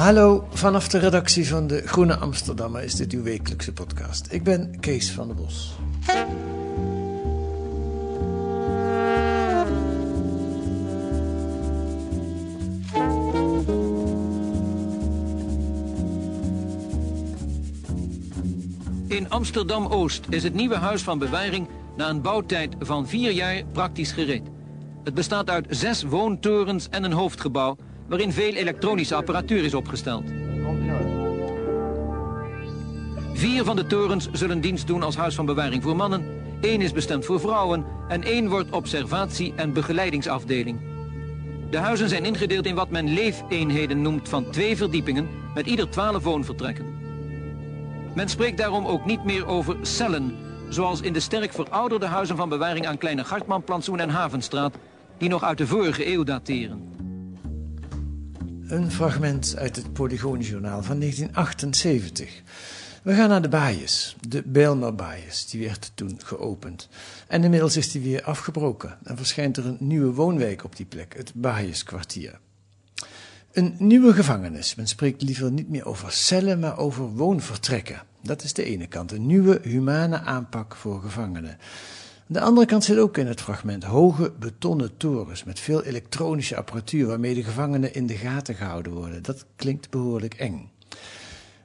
Hallo, vanaf de redactie van de Groene Amsterdammer is dit uw wekelijkse podcast. Ik ben Kees van der Bos. In Amsterdam-Oost is het nieuwe huis van bewaring na een bouwtijd van vier jaar praktisch gereed. Het bestaat uit zes woontorens en een hoofdgebouw waarin veel elektronische apparatuur is opgesteld. Vier van de torens zullen dienst doen als huis van bewaring voor mannen, één is bestemd voor vrouwen en één wordt observatie- en begeleidingsafdeling. De huizen zijn ingedeeld in wat men leefeenheden noemt van twee verdiepingen met ieder twaalf woonvertrekken. Men spreekt daarom ook niet meer over cellen, zoals in de sterk verouderde huizen van bewaring aan Kleine Gartmanplantsoen en Havenstraat, die nog uit de vorige eeuw dateren. Een fragment uit het Polygoonjournaal van 1978. We gaan naar de Baaiers, de Bijlmer Baaiers. Die werd toen geopend. En inmiddels is die weer afgebroken en verschijnt er een nieuwe woonwijk op die plek, het Baaijerskwartier. Een nieuwe gevangenis. Men spreekt liever niet meer over cellen, maar over woonvertrekken. Dat is de ene kant. Een nieuwe, humane aanpak voor gevangenen. De andere kant zit ook in het fragment hoge betonnen torens met veel elektronische apparatuur waarmee de gevangenen in de gaten gehouden worden. Dat klinkt behoorlijk eng.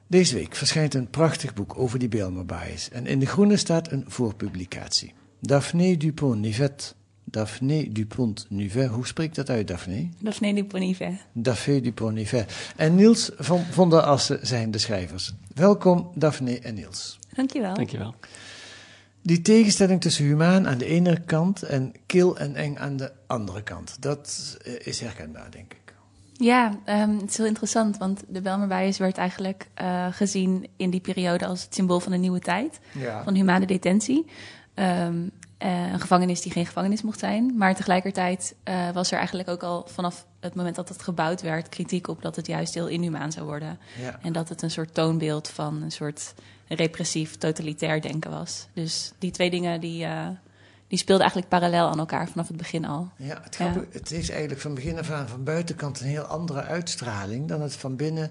Deze week verschijnt een prachtig boek over die Bijlmerbaaiers en in de groene staat een voorpublicatie. Daphné Dupont-Nivet. Daphné Dupont-Nivet. Hoe spreekt dat uit, Daphné? Daphné Dupont-Nivet. Daphné Dupont-Nivet. En Niels van, van der Assen zijn de schrijvers. Welkom, Daphné en Niels. Dankjewel. Dankjewel. Die tegenstelling tussen humaan aan de ene kant en kil en eng aan de andere kant, dat eh, is herkenbaar, denk ik. Ja, ehm, het is heel interessant, want de Belmerwijs werd eigenlijk eh, gezien in die periode als het symbool van een nieuwe tijd, Ja. van humane detentie. Ehm, eh, een gevangenis die geen gevangenis mocht zijn. Maar tegelijkertijd was er eigenlijk ook al vanaf het moment dat het gebouwd werd kritiek op dat het juist heel inhumaan zou worden. Ja. En dat het een soort toonbeeld van een soort repressief, totalitair denken was. Dus die twee dingen die, eh, die speelden eigenlijk parallel aan elkaar vanaf het begin al. Ja, het, Ja. het is eigenlijk van begin af aan van buitenkant een heel andere uitstraling dan het van binnen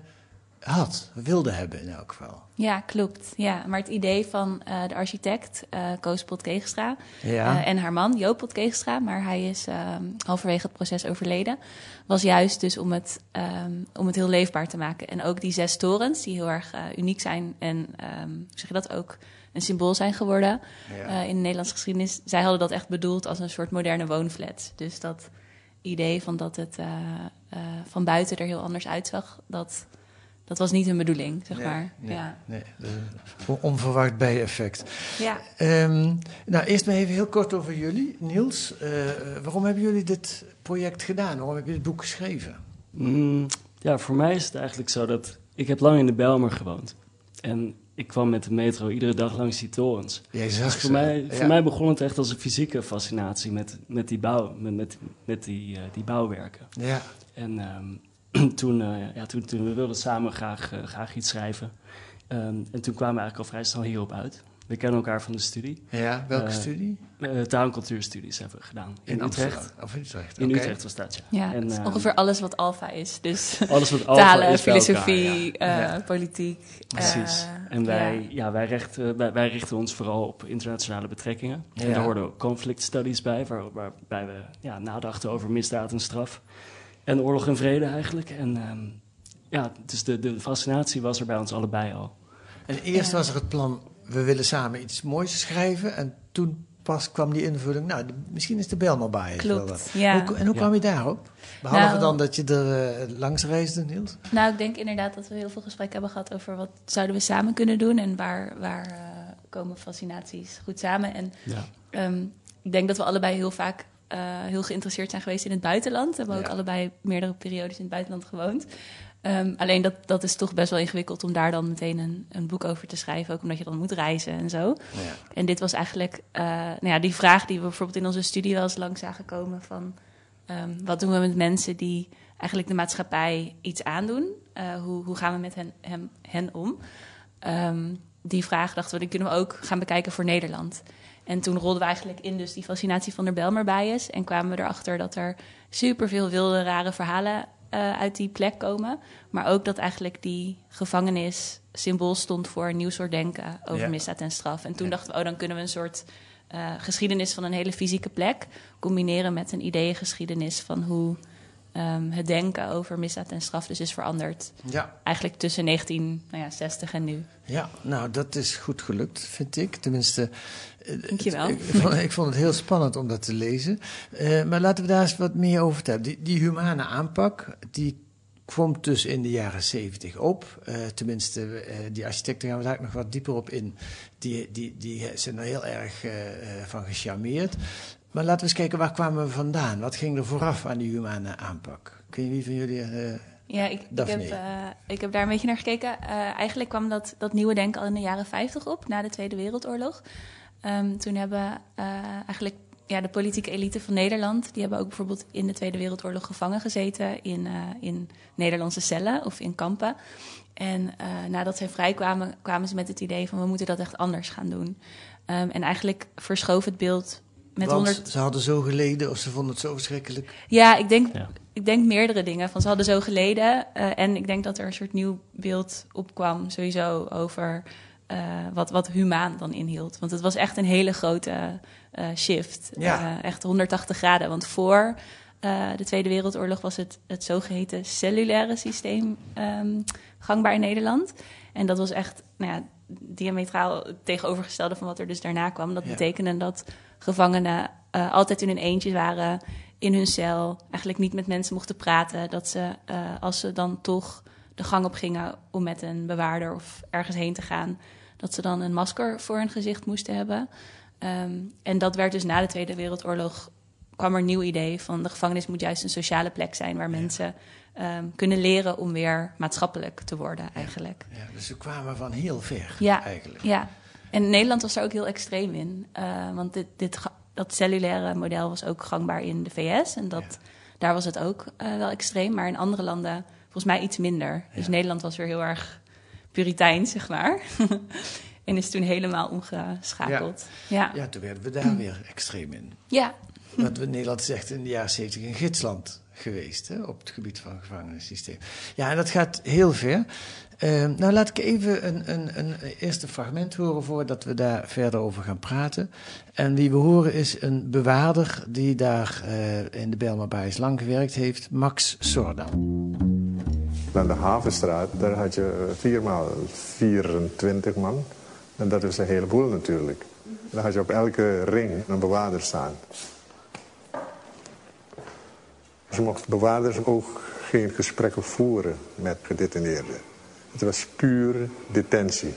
had, wilde hebben in elk geval. Ja, klopt. Ja, maar het idee van eh, de architect, eh Koos Potkeegstra, Ja. eh, en haar man, Joop Potkeegstra, maar hij is eh, halverwege het proces overleden, was juist dus om het, ehm, om het heel leefbaar te maken. En ook die zes torens, die heel erg uniek zijn en, ehm, hoe zeg je dat, ook een symbool zijn geworden Ja. in de Nederlandse geschiedenis. Zij hadden dat echt bedoeld als een soort moderne woonflat. Dus dat idee van dat het van buiten er heel anders uitzag, dat, dat was niet hun bedoeling, zeg Nee, maar. nee, ja. nee, onverwacht bijeffect. Ja. Ehm, nou, eerst maar even heel kort over jullie. Niels, eh, waarom hebben jullie dit project gedaan? Waarom heb je dit boek geschreven? Mm, ja, voor mij is het eigenlijk zo dat... Ik heb lang in de Bijlmer gewoond. En ik kwam met de metro iedere dag langs die torens. Jij zag Dus ze, voor mij, ja. voor mij begon het echt als een fysieke fascinatie met, met die bouw, met, met, met die, eh, die bouwwerken. Ja, En ehm, toen, eh, ja, toen, toen we wilden samen graag, eh, graag iets schrijven. Ehm, en toen kwamen we eigenlijk al vrij snel hierop uit. We kennen elkaar van de studie. Ja, welke Eh, studie? eh, taal- en cultuurstudies hebben we gedaan. In, In Utrecht. Amsterdam, of in Utrecht, In. Utrecht was dat, ja. Ja, En, het is ongeveer alles wat alfa is. Dus Alles wat alpha talen, is elkaar, filosofie, ja. eh, Ja. politiek. Precies. en wij, ja. ja. wij, richten, wij, wij richten ons vooral op internationale betrekkingen. En daar hoorden ook conflict studies bij, waar, waarbij we ja, nadachten over misdaad en straf. En oorlog en vrede eigenlijk. En ehm, ja, dus de, de fascinatie was er bij ons allebei al. En eerst was er het plan, we willen samen iets moois schrijven. En toen pas kwam die invulling, nou, de- misschien is de Belma Bias wel Klopt, ja. Hoe, en hoe Ja. kwam je daarop? Behalve Nou- dan dat je er eh, langs reisde, Niels? Nou, ik denk inderdaad dat we heel veel gesprekken hebben gehad over wat zouden we samen kunnen doen en waar, waar eh, komen fascinaties goed samen. En Ja. ehm, ik denk dat we allebei heel vaak heel geïnteresseerd zijn geweest in het buitenland. We hebben ook allebei meerdere periodes in het buitenland gewoond. Ehm, alleen dat, dat is toch best wel ingewikkeld om daar dan meteen een, een boek over te schrijven. Ook omdat je dan moet reizen en zo. Ja. En dit was eigenlijk uh, nou ja, die vraag die we bijvoorbeeld in onze studie wel eens lang zagen komen van... Um, wat doen we met mensen die eigenlijk de maatschappij iets aandoen? Uh, hoe, hoe, gaan we met hen, hem, hen om? Um, die vraag dachten we, die kunnen we ook gaan bekijken voor Nederland. En toen rolden we eigenlijk in dus die fascinatie van de Belmer bias. En kwamen we erachter dat er superveel wilde, rare verhalen uh, uit die plek komen. Maar ook dat eigenlijk die gevangenis symbool stond voor een nieuw soort denken over ja. misdaad en straf. En toen ja. dachten we, oh, dan kunnen we een soort uh, geschiedenis van een hele fysieke plek combineren met een ideeëngeschiedenis van hoe um, het denken over misdaad en straf dus is veranderd. Ja. Eigenlijk tussen 1960 nou ja, en nu. Ja, nou, dat is goed gelukt, vind ik. Tenminste, Dankjewel. Ik, ik, vond, ik vond het heel spannend om dat te lezen. Uh, maar laten we daar eens wat meer over vertellen. Die, die humane aanpak, die kwam dus in de jaren zeventig op. Uh, tenminste, uh, die architecten gaan we daar nog wat dieper op in. Die, die, die zijn er heel erg uh, van gecharmeerd. Maar laten we eens kijken, waar kwamen we vandaan? Wat ging er vooraf aan die humane aanpak? Kun je wie van jullie... ja, ik, ik, heb, ik heb daar een beetje naar gekeken. eigenlijk kwam dat, dat nieuwe denken al in de jaren 50 op, na de Tweede Wereldoorlog. Um, toen hebben eigenlijk ja, de politieke elite van Nederland, die hebben ook bijvoorbeeld in de Tweede Wereldoorlog gevangen gezeten in, in Nederlandse cellen of in kampen. En nadat zij vrijkwamen, kwamen ze met het idee van we moeten dat echt anders gaan doen. Um, en eigenlijk verschoof het beeld met Want 100... ze hadden zo geleden of ze vonden het zo verschrikkelijk? Ja, ik denk, ja. ik denk meerdere dingen. Van ze hadden zo geleden uh, en ik denk dat er een soort nieuw beeld opkwam sowieso over uh, wat, wat humaan dan inhield. Want het was echt een hele grote uh, shift. Ja. Uh, echt 180 graden. Want voor de Tweede Wereldoorlog was het, het zogeheten cellulaire systeem um, gangbaar in Nederland. En dat was echt nou ja, diametraal tegenovergestelde van wat er dus daarna kwam. Dat Ja. betekende dat gevangenen altijd in hun eentje waren in hun cel. Eigenlijk niet met mensen mochten praten. Dat ze, als ze dan toch de gang op gingen om met een bewaarder of ergens heen te gaan, dat ze dan een masker voor hun gezicht moesten hebben. Um, en dat werd dus na de Tweede Wereldoorlog kwam er een nieuw idee van de gevangenis moet juist een sociale plek zijn waar ja. mensen um, kunnen leren om weer maatschappelijk te worden eigenlijk. Ja, dus ze kwamen van heel ver ja, eigenlijk. Ja, en Nederland was daar ook heel extreem in, uh, want dit, dit, dat cellulaire model was ook gangbaar in de VS en dat, ja. daar was het ook uh, wel extreem, maar in andere landen volgens mij iets minder. Dus. Nederland was weer heel erg puritein, zeg maar. en is toen helemaal omgeschakeld. Ja, ja. toen werden we daar weer extreem in. Ja. Want we Nederland is echt in de jaren 70 een gidsland geweest hè, op het gebied van het gevangenissysteem. Ja, en dat gaat heel ver. Uh, nou, laat ik even een, een, een eerste fragment horen voordat we daar verder over gaan praten. En wie we horen is een bewaarder die daar uh, in de Bijlmerbaais lang gewerkt heeft, Max Sordam. Aan de Havenstraat, daar had je 4 maal 24 man. En dat is een heleboel natuurlijk. Dan had je op elke ring een bewaarder staan. Ze mochten bewaarders ook geen gesprekken voeren met gedetineerden. Het was puur detentie.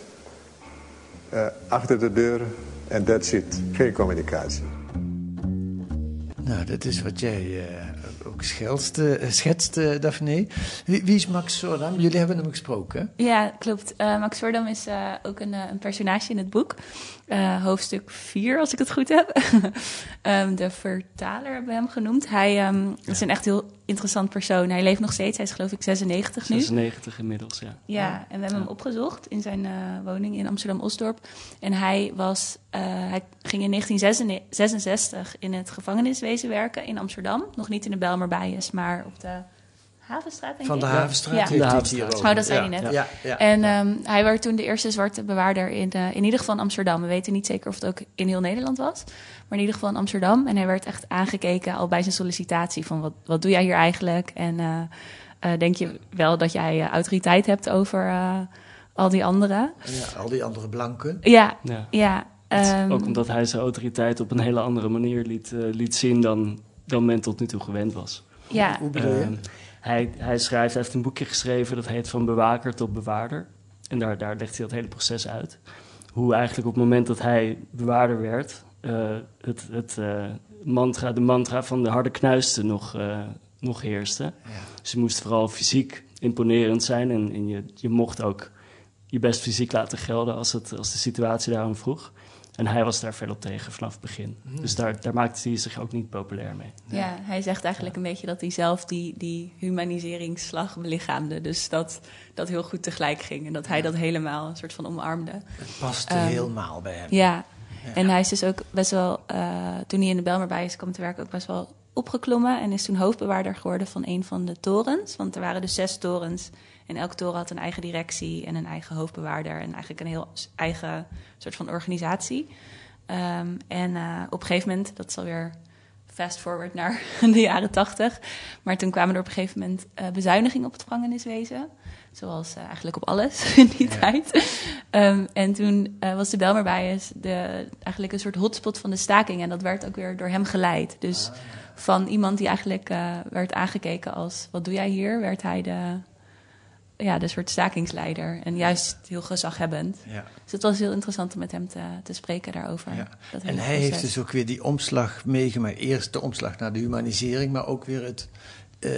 Uh, achter de deur en that's it. Geen communicatie. Nou, dat is wat jij uh, ook schelst, uh, schetst, uh, Daphne. Wie, wie, is Max Sordam? Jullie hebben hem gesproken. Ja, klopt. Max Sordam is ook een, een, personage in het boek. hoofdstuk 4, als ik het goed heb. um, de vertaler hebben we hem genoemd. Hij um, is een echt heel interessant persoon. Hij leeft nog steeds, hij is geloof ik 96 nu. 96 inmiddels, ja. Ja, en we hebben hem opgezocht in zijn uh, woning in Amsterdam-Osdorp. En hij, was, uh, hij ging in 1966 in het gevangeniswezen werken in Amsterdam. Nog niet in de Belmerbijes, maar op de Havenstraat, denk Van de ik. Havenstraat Ja. heeft De Havenstraat. hier. Oh, dat zei ja. hij net. Ja, ja. En ehm, hij werd toen de eerste zwarte bewaarder in, eh, in ieder geval in Amsterdam. We weten niet zeker of het ook in heel Nederland was. Maar in ieder geval in Amsterdam. En hij werd echt aangekeken al bij zijn sollicitatie. Van wat, wat doe jij hier eigenlijk? En eh, eh, denk je wel dat jij autoriteit hebt over eh, al die anderen? Ja, al die andere blanken. Ja, Ja. ehm, ook omdat hij zijn autoriteit op een hele andere manier liet, liet zien dan, dan men tot nu toe gewend was. Ja. Hoe bedoel je? Ehm, hij, hij schrijft, hij heeft een boekje geschreven dat heet Van bewaker tot bewaarder. En daar, daar legt hij dat hele proces uit. Hoe eigenlijk op het moment dat hij bewaarder werd, eh, het, het eh, mantra, de mantra van de harde knuisten nog, eh, nog heerste. Dus je moest vooral fysiek imponerend zijn en, en je, je mocht ook je best fysiek laten gelden als, het, als de situatie daarom vroeg. En hij was daar fel op tegen vanaf het begin. Dus daar, daar maakte hij zich ook niet populair mee. Ja, hij zegt eigenlijk een beetje dat hij zelf die, die humaniseringsslag belichaamde. Dus dat dat heel goed tegelijk ging. En dat hij dat helemaal een soort van omarmde. Het paste Ehm, helemaal bij hem. Ja, en hij is dus ook best wel, eh, toen hij in de Belmerbij is kwam te werken, ook best wel opgeklommen. En is toen hoofdbewaarder geworden van een van de torens. Want er waren dus zes torens. En elke toren had een eigen directie en een eigen hoofdbewaarder. En eigenlijk een heel eigen soort van organisatie. Ehm, en eh, op een gegeven moment, dat is alweer fast forward naar de jaren tachtig. Maar toen kwamen er op een gegeven moment eh, bezuinigingen op het gevangeniswezen. Zoals eh, eigenlijk op alles in die tijd. Ehm, en toen was de Belmerbijes de, eigenlijk een soort hotspot van de staking. En dat werd ook weer door hem geleid. Dus van iemand die eigenlijk werd aangekeken als... wat doe jij hier? Werd hij de, ja, de soort stakingsleider. En juist heel gezaghebbend. Ja. Dus het was heel interessant om met hem te, te spreken daarover. Ja. Dat En hij heeft dus ook weer die omslag meegemaakt. Eerst de omslag naar de humanisering, maar ook weer het, eh,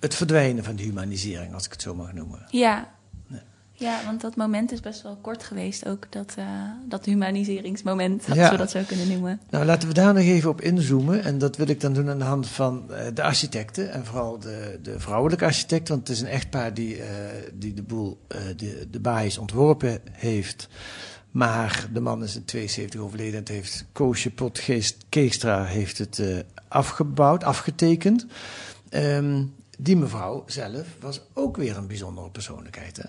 het verdwijnen van de humanisering, als ik het zo mag noemen. Ja. Ja, want dat moment is best wel kort geweest ook, dat, eh, dat humaniseringsmoment, als Ja. we dat zo kunnen noemen. Nou, laten we daar nog even op inzoomen. En dat wil ik dan doen aan de hand van eh, de architecten. En vooral de, de vrouwelijke architect. Want het is een echtpaar die, eh, die de boel, de, de baais ontworpen heeft. Maar de man is in 72 overleden. En het heeft Koosje Potgeest Keestra heeft het afgebouwd, afgetekend. Ehm, die mevrouw zelf was ook weer een bijzondere persoonlijkheid. Hè?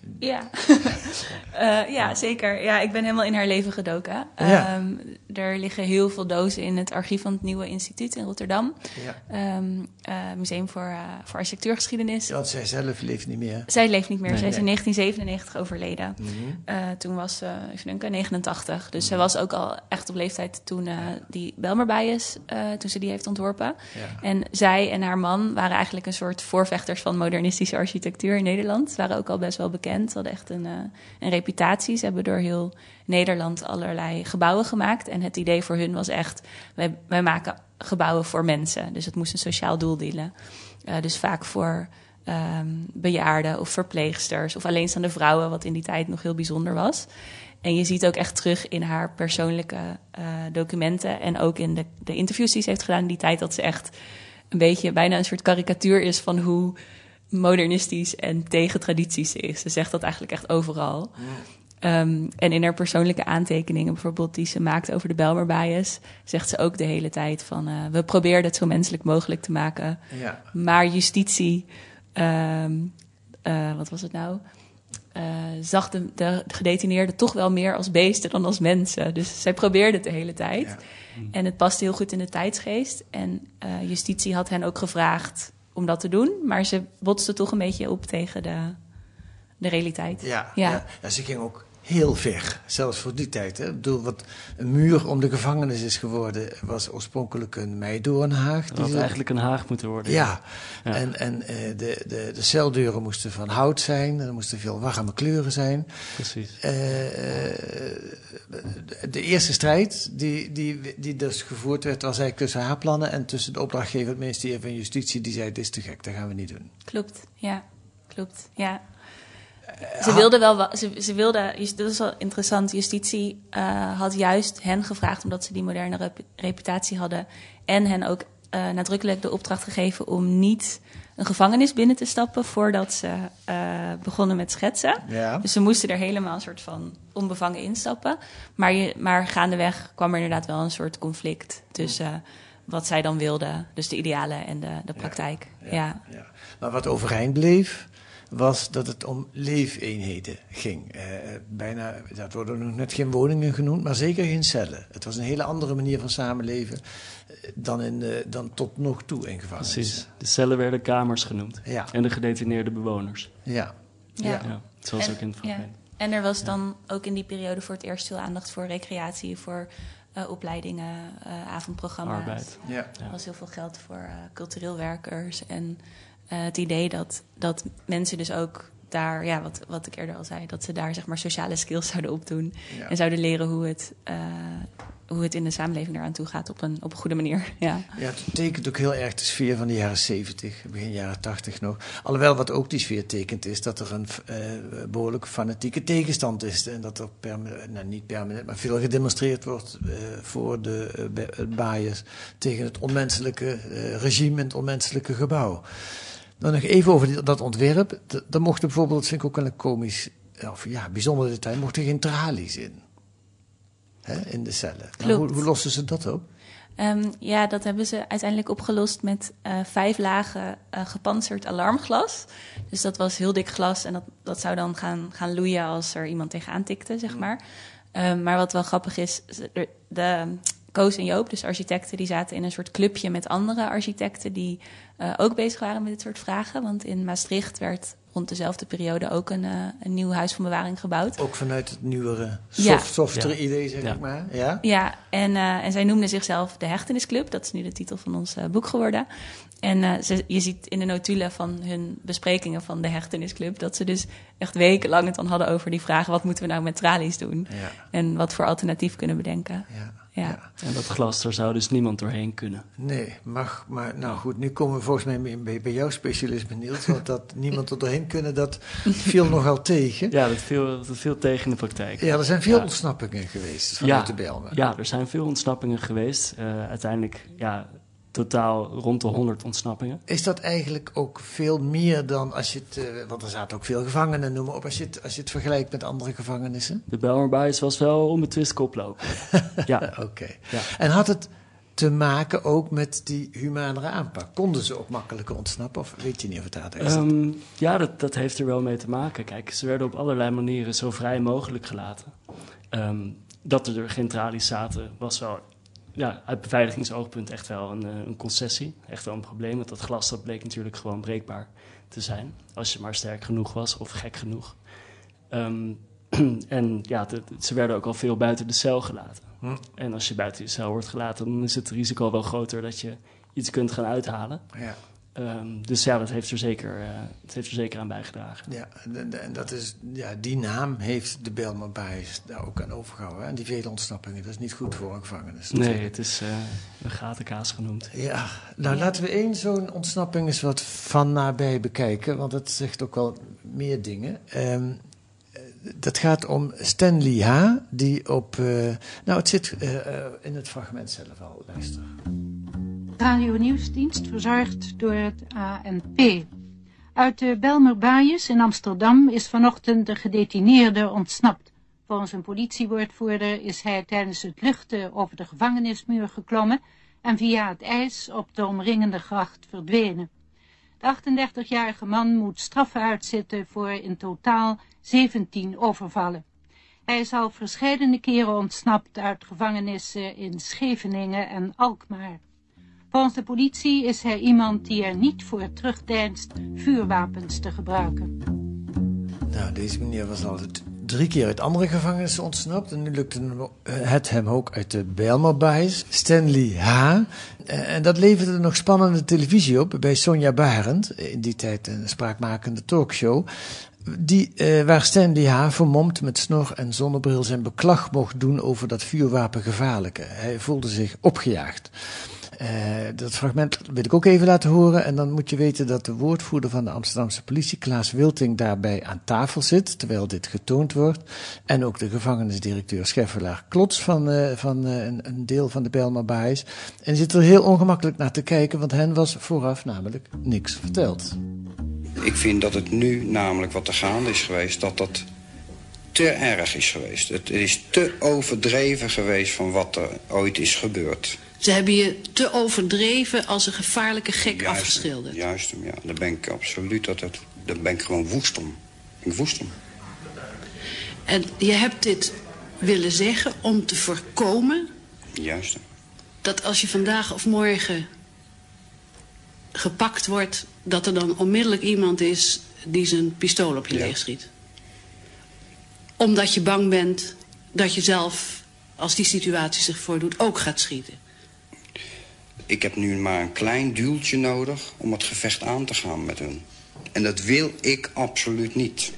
Ja. Eh, ja, zeker. Ja, ik ben helemaal in haar leven gedoken. Ja. Ehm, er liggen heel veel dozen in het archief van het Nieuwe Instituut in Rotterdam. Ja. Ehm, eh, Museum voor, eh, voor Architectuurgeschiedenis. Want zij zelf leeft niet meer. Zij leeft niet meer. Nee, zij is in 1997 overleden. Mhm. Toen was ze, denken, 89. Dus zij was ook al echt op leeftijd toen die Belmerbijes, eh toen ze die heeft ontworpen. Ja. En zij en haar man waren eigenlijk een soort voorvechters van modernistische architectuur in Nederland. Ze waren ook al best wel bekend. Ze hadden echt een, eh, een reputatie. Ze hebben door heel Nederland allerlei gebouwen gemaakt. En het idee voor hun was echt, wij, wij maken gebouwen voor mensen. Dus het moest een sociaal doel dienen. Eh, dus vaak voor ehm, bejaarden of verpleegsters of alleenstaande vrouwen, wat in die tijd nog heel bijzonder was. En je ziet ook echt terug in haar persoonlijke eh, documenten en ook in de, de interviews die ze heeft gedaan in die tijd, dat ze echt een beetje bijna een soort karikatuur is van hoe modernistisch en tegen tradities is. Ze zegt dat eigenlijk echt overal. Ehm, en in haar persoonlijke aantekeningen, bijvoorbeeld die ze maakt over de Belmer bias, zegt ze ook de hele tijd van eh, we proberen het zo menselijk mogelijk te maken. Ja. Maar justitie, ehm, eh, wat was het nou? Eh, zag de, de gedetineerden toch wel meer als beesten dan als mensen. Dus zij probeerde het de hele tijd. En het paste heel goed in de tijdsgeest. En justitie had hen ook gevraagd om dat te doen. Maar ze botste toch een beetje op tegen de, de realiteit. Ja, Ja. ja. ja, ze ging ook heel ver, zelfs voor die tijd. Hè. Ik bedoel, wat een muur om de gevangenis is geworden, was oorspronkelijk een meidoornhaag. Dat had eigenlijk een haag moeten worden. Ja, Ja. en, en eh, de, de, de celdeuren moesten van hout zijn, er moesten veel warme kleuren zijn. Precies. Eh, eh, de eerste strijd die, die, die dus gevoerd werd, was eigenlijk tussen haar plannen en tussen de opdrachtgever, het ministerie van Justitie, die zei: Dit is te gek, dat gaan we niet doen. Klopt, ja. Klopt, ja. Ze wilde wel, ze, ze wilde, dat is wel interessant, justitie eh, had juist hen gevraagd omdat ze die moderne rep- reputatie hadden en hen ook uh, nadrukkelijk de opdracht gegeven om niet een gevangenis binnen te stappen voordat ze uh, begonnen met schetsen. Ja. Dus ze moesten er helemaal een soort van onbevangen instappen. Maar, je, maar gaandeweg kwam er inderdaad wel een soort conflict tussen wat zij dan wilden, dus de idealen en de, de praktijk. Ja, ja. ja. Maar wat overeind bleef, was dat het om leefeenheden ging. Uh, bijna, dat worden nog net geen woningen genoemd, maar zeker geen cellen. Het was een hele andere manier van samenleven dan, in, uh, dan tot nog toe in gevangenis. Precies. De cellen werden kamers genoemd. Ja. En de gedetineerde bewoners. Ja. Ja. ja. zoals ook in het fragment. Ja. En er was dan ook in die periode voor het eerst veel aandacht voor recreatie, voor uh, opleidingen, avondprogramma's. Arbeid. Ja. Er was heel veel geld voor cultureel werkers en uh, het idee dat, dat mensen dus ook daar, ja, wat, wat ik eerder al zei, dat ze daar zeg maar sociale skills zouden opdoen. Ja. En zouden leren hoe het, uh, hoe het in de samenleving eraan toe gaat op een, op een goede manier. Ja. ja, het tekent ook heel erg de sfeer van de jaren 70, begin jaren 80 nog. Alhoewel wat ook die sfeer tekent is dat er een uh, behoorlijk fanatieke tegenstand is. En dat er nou, niet permanent, maar veel gedemonstreerd wordt uh, voor de uh, tegen het onmenselijke regime en het onmenselijke gebouw. Dan nog even over dat ontwerp. Dan mochten bijvoorbeeld, dat vind ik ook wel een komisch, of ja, bijzonder detail, mochten geen tralies in. Hè, in de cellen. Nou, hoe, hoe lossen ze dat op? Um, ja, dat hebben ze uiteindelijk opgelost met uh, vijf lagen uh, gepantserd alarmglas. Dus dat was heel dik glas en dat, dat zou dan gaan, gaan loeien als er iemand tegenaan tikte, zeg maar. Um, maar wat wel grappig is, de, de Koos en Joop, dus architecten, die zaten in een soort clubje met andere architecten die uh, ook bezig waren met dit soort vragen. Want in Maastricht werd rond dezelfde periode ook een, uh, een nieuw huis van bewaring gebouwd. Ook vanuit het nieuwere, soft, Ja. softere Ja. idee, zeg Ja. ik maar. Ja? Ja, en, uh, en zij noemden zichzelf de Hechtenisclub. Dat is nu de titel van ons uh, boek geworden. En uh, ze, je ziet in de notulen van hun besprekingen van de Hechtenisclub... dat ze dus echt wekenlang het dan hadden over die vragen... wat moeten we nou met tralies doen? Ja. En wat voor alternatief kunnen we bedenken? Ja. Ja. En dat glas, daar zou dus niemand doorheen kunnen. Nee, mag, maar nou goed, nu komen we volgens mij bij, bij jouw specialisme, Niels. Want dat niemand er doorheen kunnen, dat viel nogal tegen. Ja, dat viel, dat viel tegen in de praktijk. Ja, er zijn veel Ja. ontsnappingen geweest vanuit de Bijlmer. Ja, er zijn veel ontsnappingen geweest. Uh, uiteindelijk, ja, totaal rond de 100 ontsnappingen. Is dat eigenlijk ook veel meer dan als je het, uh, want er zaten ook veel gevangenen, noem maar op, als je het, als je het vergelijkt met andere gevangenissen? De Belmerbias was wel onbetwist koploper. ja. Oké. Okay. Ja. En had het te maken ook met die humanere aanpak? Konden ze ook makkelijker ontsnappen of weet je niet of het daar is? Um, ja, dat, dat heeft er wel mee te maken. Kijk, ze werden op allerlei manieren zo vrij mogelijk gelaten. Um, dat er geen tralies zaten was wel ja, uit beveiligingsoogpunt echt wel een, een, concessie. Echt wel een probleem, want dat glas dat bleek natuurlijk gewoon breekbaar te zijn. Als je maar sterk genoeg was of gek genoeg. Um, en ja, de, ze werden ook al veel buiten de cel gelaten. Hm. En als je buiten de cel wordt gelaten, dan is het risico wel groter dat je iets kunt gaan uithalen. Ja. Um, dus ja, dat heeft, er zeker, uh, dat heeft er zeker aan bijgedragen. Ja, en, en dat is, ja, die naam heeft de Belmer Bias daar ook aan overgehouden. En die vele ontsnappingen, dat is niet goed voor een gevangenis. Nee, het is uh, een gatenkaas genoemd. Ja, nou ja. laten we één zo'n ontsnapping eens wat van nabij bekijken, want dat zegt ook wel meer dingen. Um, dat gaat om Stanley H., die op. Uh, nou, het zit uh, in het fragment zelf al, luister. Radio Nieuwsdienst verzorgd door het ANP. Uit de Belmer Baaiers in Amsterdam is vanochtend de gedetineerde ontsnapt. Volgens een politiewoordvoerder is hij tijdens het luchten over de gevangenismuur geklommen en via het ijs op de omringende gracht verdwenen. De 38-jarige man moet straffen uitzitten voor in totaal 17 overvallen. Hij is al verscheidene keren ontsnapt uit gevangenissen in Scheveningen en Alkmaar. Volgens de politie is hij iemand die er niet voor terugdeinst vuurwapens te gebruiken. Nou, deze meneer was al drie keer uit andere gevangenissen ontsnapt. En nu lukte het hem ook uit de Bijlmerbuis. Stanley H. En dat leverde nog spannende televisie op bij Sonja Barend. In die tijd een spraakmakende talkshow. Die, uh, waar Stanley H. vermomd met snor en zonnebril zijn beklag mocht doen over dat vuurwapen gevaarlijke. Hij voelde zich opgejaagd. Uh, dat fragment wil ik ook even laten horen. En dan moet je weten dat de woordvoerder van de Amsterdamse politie, Klaas Wilting, daarbij aan tafel zit, terwijl dit getoond wordt. En ook de gevangenisdirecteur Scheffelaar Klots van, uh, van uh, een, een, deel van de Bijlmer Baais. En zit er heel ongemakkelijk naar te kijken, want hen was vooraf namelijk niks verteld. Ik vind dat het nu namelijk wat er gaande is geweest, dat dat te erg is geweest. Het is te overdreven geweest van wat er ooit is gebeurd. Ze hebben je te overdreven als een gevaarlijke gek juist, afgeschilderd. Juist, ja. Daar ben ik absoluut, dat, dat, daar ben ik gewoon woest om. Ik woest om. En je hebt dit willen zeggen om te voorkomen... Juist. Dat als je vandaag of morgen gepakt wordt... dat er dan onmiddellijk iemand is die zijn pistool op je ja. leeg schiet. Omdat je bang bent dat je zelf, als die situatie zich voordoet, ook gaat schieten. Ik heb nu maar een klein duwtje nodig om het gevecht aan te gaan met hun. En dat wil ik absoluut niet.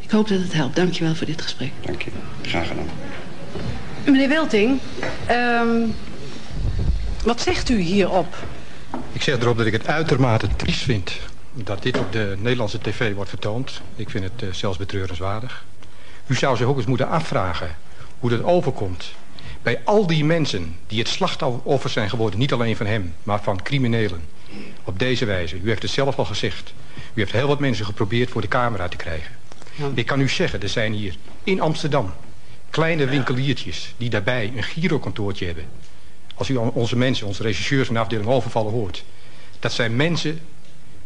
Ik hoop dat het helpt. Dank je wel voor dit gesprek. Dank je. Graag gedaan. Meneer Welting, um, wat zegt u hierop? Ik zeg erop dat ik het uitermate triest vind dat dit op de Nederlandse tv wordt vertoond. Ik vind het uh, zelfs betreurenswaardig. U zou zich ook eens moeten afvragen hoe dat overkomt bij al die mensen die het slachtoffer zijn geworden, niet alleen van hem, maar van criminelen. Op deze wijze. U heeft het zelf al gezegd. U heeft heel wat mensen geprobeerd voor de camera te krijgen. Ja. Ik kan u zeggen, er zijn hier in Amsterdam kleine winkeliertjes die daarbij een girokantoortje hebben. Als u onze mensen, onze regisseurs en afdeling overvallen hoort. Dat zijn mensen,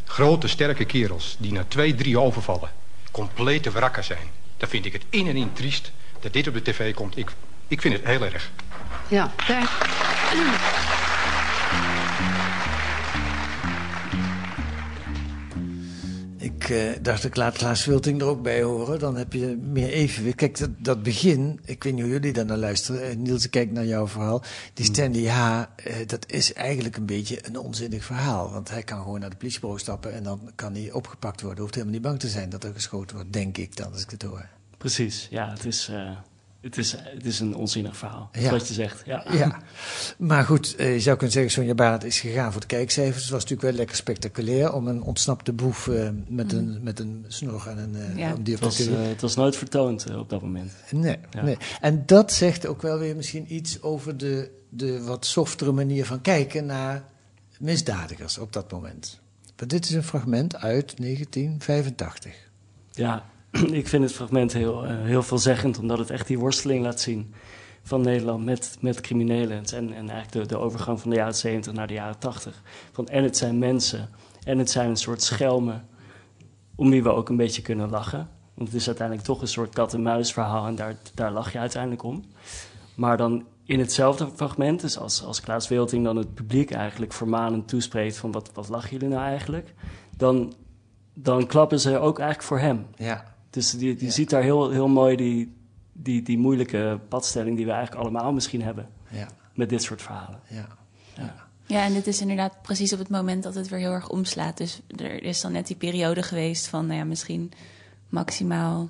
grote sterke kerels, die na twee, drie overvallen complete wrakken zijn. Dan vind ik het in en in triest dat dit op de tv komt. Ik ik vind het heel erg. Ja, daar. Ik uh, dacht, ik laat Klaas Wilting er ook bij horen. Dan heb je meer evenwicht. Kijk, dat, dat begin, ik weet niet hoe jullie daar naar luisteren. Uh, Niels, ik kijk naar jouw verhaal. Die Stanley H., uh, dat is eigenlijk een beetje een onzinnig verhaal. Want hij kan gewoon naar de politiebureau stappen en dan kan hij opgepakt worden. Hoeft helemaal niet bang te zijn dat er geschoten wordt, denk ik dan, als ik het hoor. Precies, ja, het is... Het is, het is een onzinnig verhaal, ja. wat je zegt. Ja. ja. Maar goed, je zou kunnen zeggen, Sonja Barend is gegaan voor de kijkcijfers. Het was natuurlijk wel lekker spectaculair om een ontsnapte boef uh, met, mm. een, met een snor en een... Uh, ja. het, was, uh, het was nooit vertoond op dat moment. Nee, ja. nee. En dat zegt ook wel weer misschien iets over de, de wat softere manier van kijken naar misdadigers op dat moment. Maar dit is een fragment uit 1985. Ja, ik vind het fragment heel, uh, heel veelzeggend, omdat het echt die worsteling laat zien van Nederland met, met criminelen. En, en eigenlijk de, de overgang van de jaren 70 naar de jaren 80. Van, en het zijn mensen, en het zijn een soort schelmen om wie we ook een beetje kunnen lachen. Want het is uiteindelijk toch een soort kat-en-muis verhaal en daar, daar lach je uiteindelijk om. Maar dan in hetzelfde fragment, dus als, als Klaas Wilting dan het publiek eigenlijk vermanend toespreekt van wat, wat lachen jullie nou eigenlijk, dan, dan klappen ze ook eigenlijk voor hem. Ja. Dus die, die ja. ziet daar heel, heel mooi die, die, die moeilijke padstelling die we eigenlijk allemaal misschien hebben. Ja. Met dit soort verhalen. Ja. ja. Ja, en dit is inderdaad precies op het moment dat het weer heel erg omslaat. Dus er is dan net die periode geweest van nou ja, misschien maximaal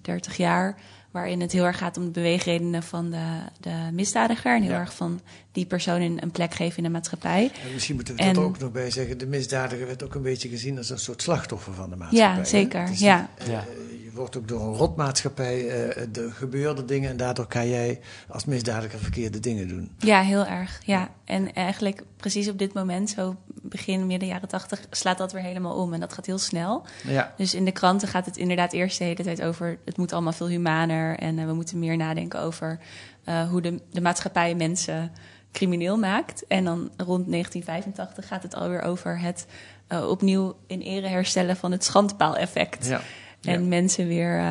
30 jaar waarin het heel erg gaat om de beweegredenen van de, de misdadiger. En heel ja. erg van die persoon in een plek geven in de maatschappij. En misschien moeten we en, dat ook nog bij zeggen. De misdadiger werd ook een beetje gezien als een soort slachtoffer van de maatschappij. Ja, zeker. Dus, ja. Uh, ja. Je wordt ook door een rotmaatschappij, uh, er gebeuren dingen en daardoor kan jij als misdadiger verkeerde dingen doen. Ja, heel erg. Ja. En eigenlijk precies op dit moment, zo begin midden jaren tachtig, slaat dat weer helemaal om. En dat gaat heel snel. Ja. Dus in de kranten gaat het inderdaad eerst de hele tijd over... het moet allemaal veel humaner en uh, we moeten meer nadenken over... Uh, hoe de, de maatschappij mensen crimineel maakt. En dan rond 1985 gaat het alweer over het uh, opnieuw in ere herstellen van het schandpaaleffect. Ja. En ja. mensen weer,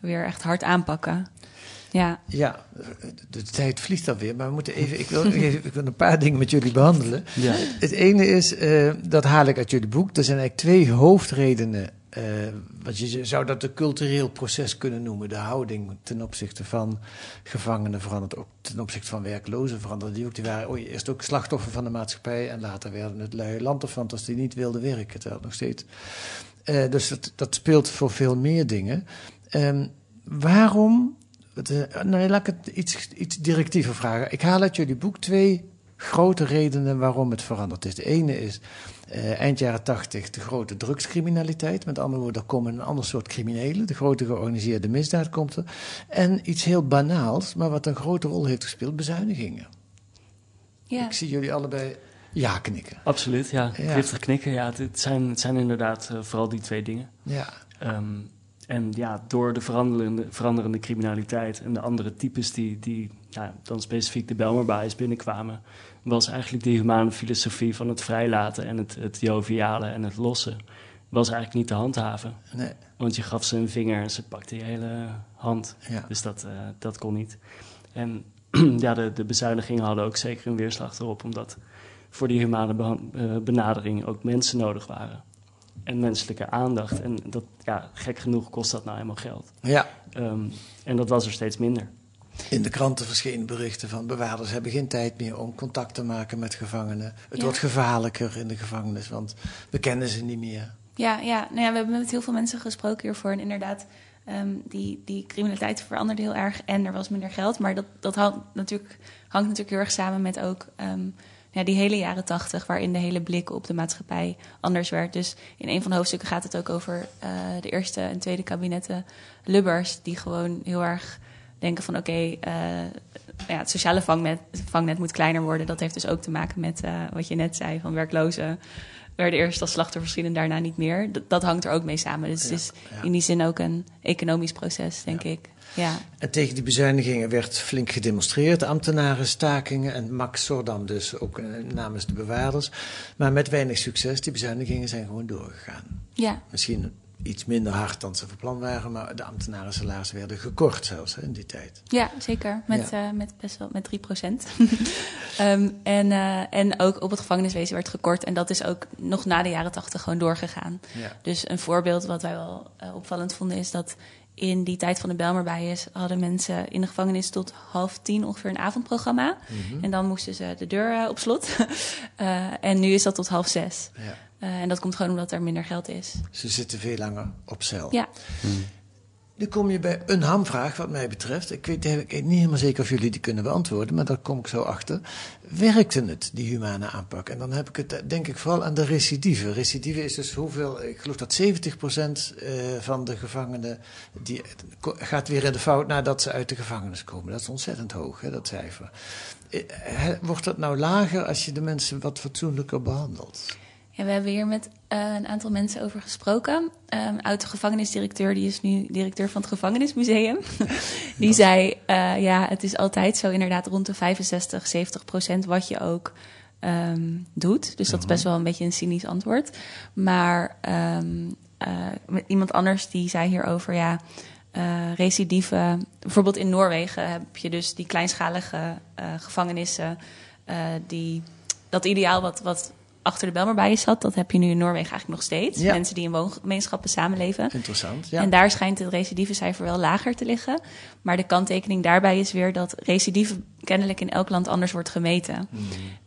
weer echt hard aanpakken. Ja. ja, de tijd vliegt alweer, maar we moeten even. Ik wil, ik wil een paar dingen met jullie behandelen. Ja. Het ene is, uh, dat haal ik uit jullie boek. Er zijn eigenlijk twee hoofdredenen. Uh, wat je zou dat een cultureel proces kunnen noemen. De houding ten opzichte van gevangenen verandert ook ten opzichte van werklozen veranderde die ook. Die waren eerst ook slachtoffer van de maatschappij en later werden het lui lanterfantas die niet wilden werken, terwijl nog steeds. Uh, dus dat, dat speelt voor veel meer dingen. Um, waarom nou, laat ik het iets, iets directiever vragen. Ik haal uit jullie boek twee grote redenen waarom het veranderd is. De ene is uh, eind jaren tachtig de grote drugscriminaliteit. Met andere woorden, er komen een ander soort criminelen. De grote georganiseerde misdaad komt er. En iets heel banaals, maar wat een grote rol heeft gespeeld, bezuinigingen. Ja. Ik zie jullie allebei ja knikken. Absoluut, ja. ja. knikken. Ja, het, zijn, het zijn inderdaad uh, vooral die twee dingen. Ja. Um, en ja, door de veranderende, veranderende criminaliteit en de andere types die, die ja, dan specifiek de Belmer binnenkwamen, was eigenlijk die humane filosofie van het vrijlaten en het, het joviale en het lossen, was eigenlijk niet te handhaven. Nee. Want je gaf ze een vinger en ze pakte je hele hand. Ja. Dus dat, uh, dat kon niet. En ja, de, de bezuinigingen hadden ook zeker een weerslag erop, omdat voor die humane eh, benadering ook mensen nodig waren. En menselijke aandacht. En dat, ja, gek genoeg kost dat nou helemaal geld. Ja. Um, en dat was er steeds minder. In de kranten verschenen berichten van bewaarders hebben geen tijd meer om contact te maken met gevangenen. Het wordt gevaarlijker in de gevangenis, want we kennen ze niet meer. Ja, ja. Nou ja, we hebben met heel veel mensen gesproken hiervoor. En inderdaad, um, die, die criminaliteit veranderde heel erg en er was minder geld. Maar dat, dat hangt, natuurlijk, hangt natuurlijk heel erg samen met ook um, ja, die hele jaren tachtig, waarin de hele blik op de maatschappij anders werd. Dus in een van de hoofdstukken gaat het ook over uh, de eerste en tweede kabinetten Lubbers, die gewoon heel erg denken van oké, okay, uh, ja, het sociale vangnet, vangnet moet kleiner worden. Dat heeft dus ook te maken met uh, wat je net zei, van werklozen werden eerst als slachtoffers en daarna niet meer. Dat, dat, hangt er ook mee samen. Dus ja, het is ja. in die zin ook een economisch proces, denk ik. Ja. En tegen die bezuinigingen werd flink gedemonstreerd. Ambtenaren, stakingen en Max Sordam dus ook uh, namens de bewaarders. Maar met weinig succes. Die bezuinigingen zijn gewoon doorgegaan. Ja. Misschien iets minder hard dan ze van plan waren, maar de ambtenaren salarissen werden gekort zelfs hè, in die tijd. Ja, zeker. Met, ja. Uh, met best wel met 3 procent. um, en, uh, en ook op het gevangeniswezen werd gekort. En dat is ook nog na de jaren tachtig gewoon doorgegaan. Ja. Dus een voorbeeld wat wij wel uh, opvallend vonden is dat in die tijd van de Belmerbijes hadden mensen in de gevangenis tot half tien ongeveer een avondprogramma. Mm -hmm. En dan moesten ze de deur op slot. en nu is dat tot half zes. Ja. Uh, en dat komt gewoon omdat er minder geld is. Ze zitten veel langer op cel. Ja. Hmm. Nu kom je bij een hamvraag, wat mij betreft. Ik weet, niet helemaal zeker of jullie die kunnen beantwoorden, maar daar kom ik zo achter. Werkte het, die humane aanpak? En dan heb ik het, denk ik, vooral aan de recidive. Recidive is dus hoeveel, ik geloof dat 70% uh, van de gevangenen die, gaat weer in de fout nadat ze uit de gevangenis komen. Dat is ontzettend hoog, hè, dat cijfer. Wordt dat nou lager als je de mensen wat fatsoenlijker behandelt? Ja, we hebben hier met uh, een aantal mensen over gesproken. Um, oud de gevangenisdirecteur, die is nu directeur van het gevangenismuseum. die zei, uh, ja, het is altijd zo inderdaad rond de 65, 70 procent wat je ook um, doet. Dus dat is best wel een beetje een cynisch antwoord. Maar um, uh, iemand anders die zei hierover, ja... Uh, recidive. Bijvoorbeeld in Noorwegen heb je dus die kleinschalige uh, gevangenissen. Uh, die, dat ideaal wat, wat achter de Belmerbij zat. Dat heb je nu in Noorwegen eigenlijk nog steeds. Ja. Mensen die in woongemeenschappen samenleven. Interessant, ja. En daar schijnt het recidivecijfer wel lager te liggen. Maar de kanttekening daarbij is weer dat recidive kennelijk in elk land anders wordt gemeten. Mm.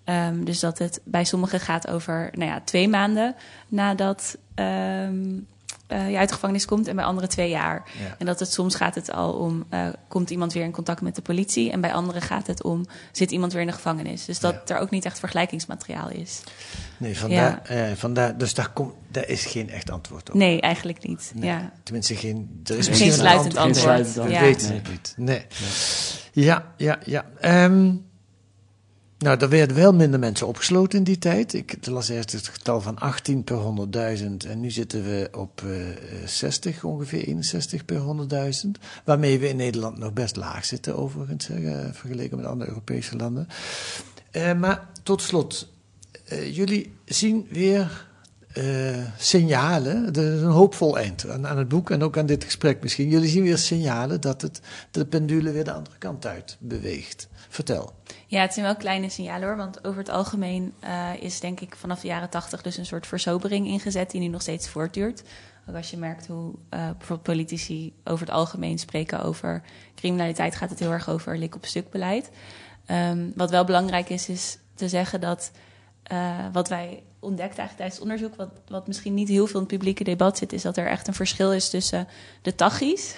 Um, dus dat het bij sommigen gaat over nou ja, twee maanden nadat... Um, uh, je uit de gevangenis komt en bij anderen twee jaar. Ja. En dat het soms gaat het al om, uh, komt iemand weer in contact met de politie. En bij anderen gaat het om, zit iemand weer in de gevangenis. Dus dat ja. er ook niet echt vergelijkingsmateriaal is. Nee, vandaar, ja. uh, vandaar, dus daar, komt, daar is geen echt antwoord op. Nee, eigenlijk niet. Nee. Ja. Tenminste, geen, er is geen sluitend antwoord. antwoord. We ja. weten het niet. Nee. nee. Ja, ja, ja. Um, nou, er werden wel minder mensen opgesloten in die tijd. Ik las eerst het getal van 18 per 100.000 en nu zitten we op uh, 60, ongeveer 61 per 100.000. Waarmee we in Nederland nog best laag zitten, overigens, hè, vergeleken met andere Europese landen. Maar tot slot, jullie zien weer signalen, dat is een hoopvol eind aan, aan, het boek en ook aan dit gesprek misschien. Jullie zien weer signalen dat het, de pendule weer de andere kant uit beweegt. Vertel. Ja, het zijn wel kleine signalen hoor. Want over het algemeen uh, is denk ik vanaf de jaren tachtig dus een soort verzobering ingezet die nu nog steeds voortduurt. Ook als je merkt hoe uh, bijvoorbeeld politici over het algemeen spreken over criminaliteit, gaat het heel erg over lik op stuk beleid. Um, wat wel belangrijk is, is te zeggen dat eh, wat wij ontdekten eigenlijk tijdens het onderzoek, wat, wat misschien niet heel veel in het publieke debat zit, is dat er echt een verschil is tussen de tachis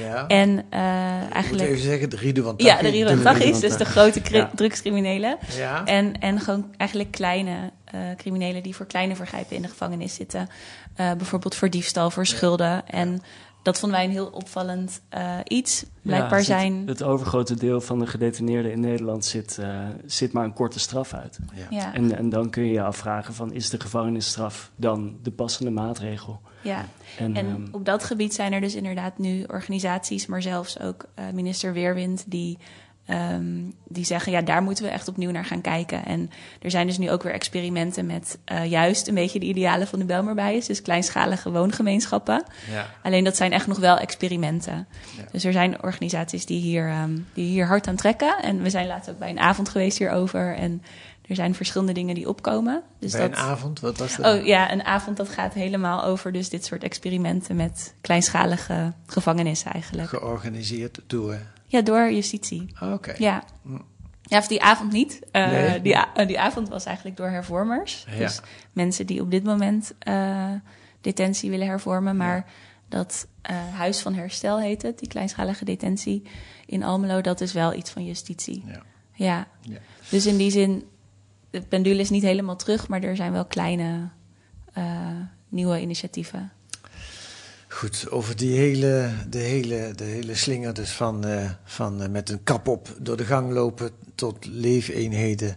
Ja. en eh, eigenlijk... even zeggen, de Ridouan Ja, de De Taghi's, Ridouan dus de grote Ja. drugscriminelen. Ja. En, en gewoon eigenlijk kleine eh, criminelen die voor kleine vergrijpen in de gevangenis zitten. Bijvoorbeeld voor diefstal, voor schulden. En dat vonden wij een heel opvallend eh, iets. Blijkbaar Ja, zijn... Het, het overgrote deel van de gedetineerden in Nederland zit, eh, zit maar een korte straf uit. Ja. Ja. En, en dan kun je je afvragen van is de gevangenisstraf dan de passende maatregel? Ja, En, en, ehm, op dat gebied zijn er dus inderdaad nu organisaties, maar zelfs ook eh, minister Weerwind, die, ehm, die zeggen, ja, daar moeten we echt opnieuw naar gaan kijken. En er zijn dus nu ook weer experimenten met eh, juist een beetje de idealen van de Belmerbijes, dus kleinschalige woongemeenschappen. Ja. Alleen dat zijn echt nog wel experimenten. Dus er zijn organisaties die hier, ehm, die hier hard aan trekken. En we zijn laatst ook bij een avond geweest hierover. En er zijn verschillende dingen die opkomen. Dus dat... een avond, wat was dat? Oh ja, een avond dat gaat helemaal over dus dit soort experimenten met kleinschalige gevangenissen eigenlijk. Georganiseerd door... Ja, door justitie. Oké. Ja. Ja, of die avond niet. Nee. die, eh, die avond was eigenlijk door hervormers. Ja. Dus mensen die op dit moment eh, detentie willen hervormen. Maar dat Huis van Herstel heet het, die kleinschalige detentie in Almelo, dat is wel iets van justitie. Ja. Ja. Ja. Dus in die zin, de pendule is niet helemaal terug, maar er zijn wel kleine nieuwe initiatieven. Goed, over die hele, de, hele, de hele slinger dus van, eh, van eh, met een kap op door de gang lopen tot leefeenheden,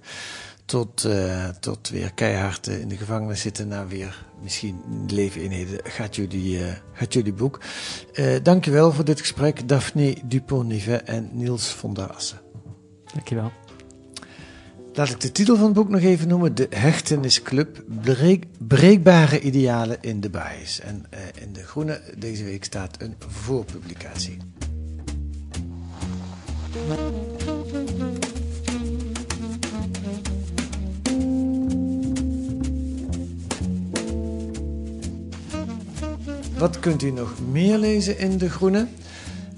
tot, eh, tot weer keihard in de gevangenis zitten naar weer misschien leefeenheden, gaat jullie, gaat jullie boek. Dankjewel voor dit gesprek, Daphne Dupont-Nivet en Niels van der Assen. Dankjewel. Laat ik de titel van het boek nog even noemen. De Hechtenisclub. Breek, breekbare idealen in de bias. En eh, in De Groene deze week staat een voorpublicatie. Wat kunt u nog meer lezen in De Groene?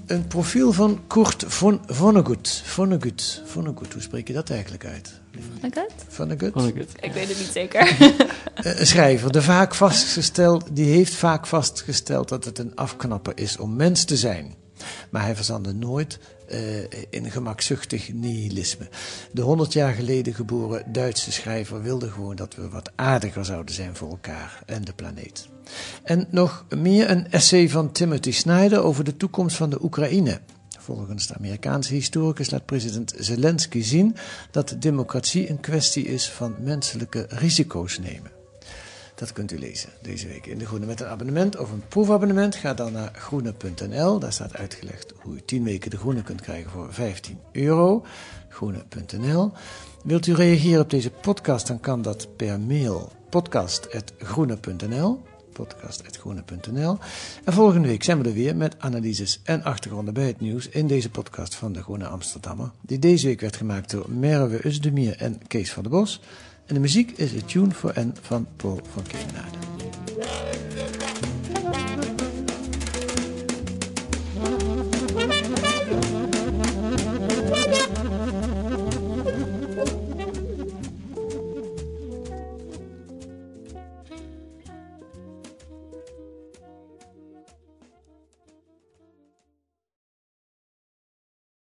Een profiel van Kurt von Vonnegut. Vonnegut. Vonnegut, hoe spreek je dat eigenlijk uit? Vonnegut? Vonnegut? Vonnegut. Ik weet het niet zeker. Eh, Een schrijver, de vaak vastgesteld, die heeft vaak vastgesteld dat het een afknapper is om mens te zijn. Maar hij verzandde nooit eh, in gemakzuchtig nihilisme. De 100 jaar geleden geboren Duitse schrijver wilde gewoon dat we wat aardiger zouden zijn voor elkaar en de planeet. En nog meer een essay van Timothy Snyder over de toekomst van de Oekraïne. Volgens de Amerikaanse historicus laat president Zelensky zien dat democratie een kwestie is van menselijke risico's nemen. Dat kunt u lezen deze week in De Groene met een abonnement of een proefabonnement. Ga dan naar groene.nl. Daar staat uitgelegd hoe u 10 weken De Groene kunt krijgen voor 15 euro. Groene.nl. Wilt u reageren op deze podcast, dan kan dat per mail podcast.groene.nl podcast.groene.nl. En volgende week zijn we er weer met analyses en achtergronden bij het nieuws in deze podcast van de Groene Amsterdammer. Die deze week werd gemaakt door Merwe Usdemir en Kees van der Bos. En de muziek is A Tune for N van Paul van Kemenade.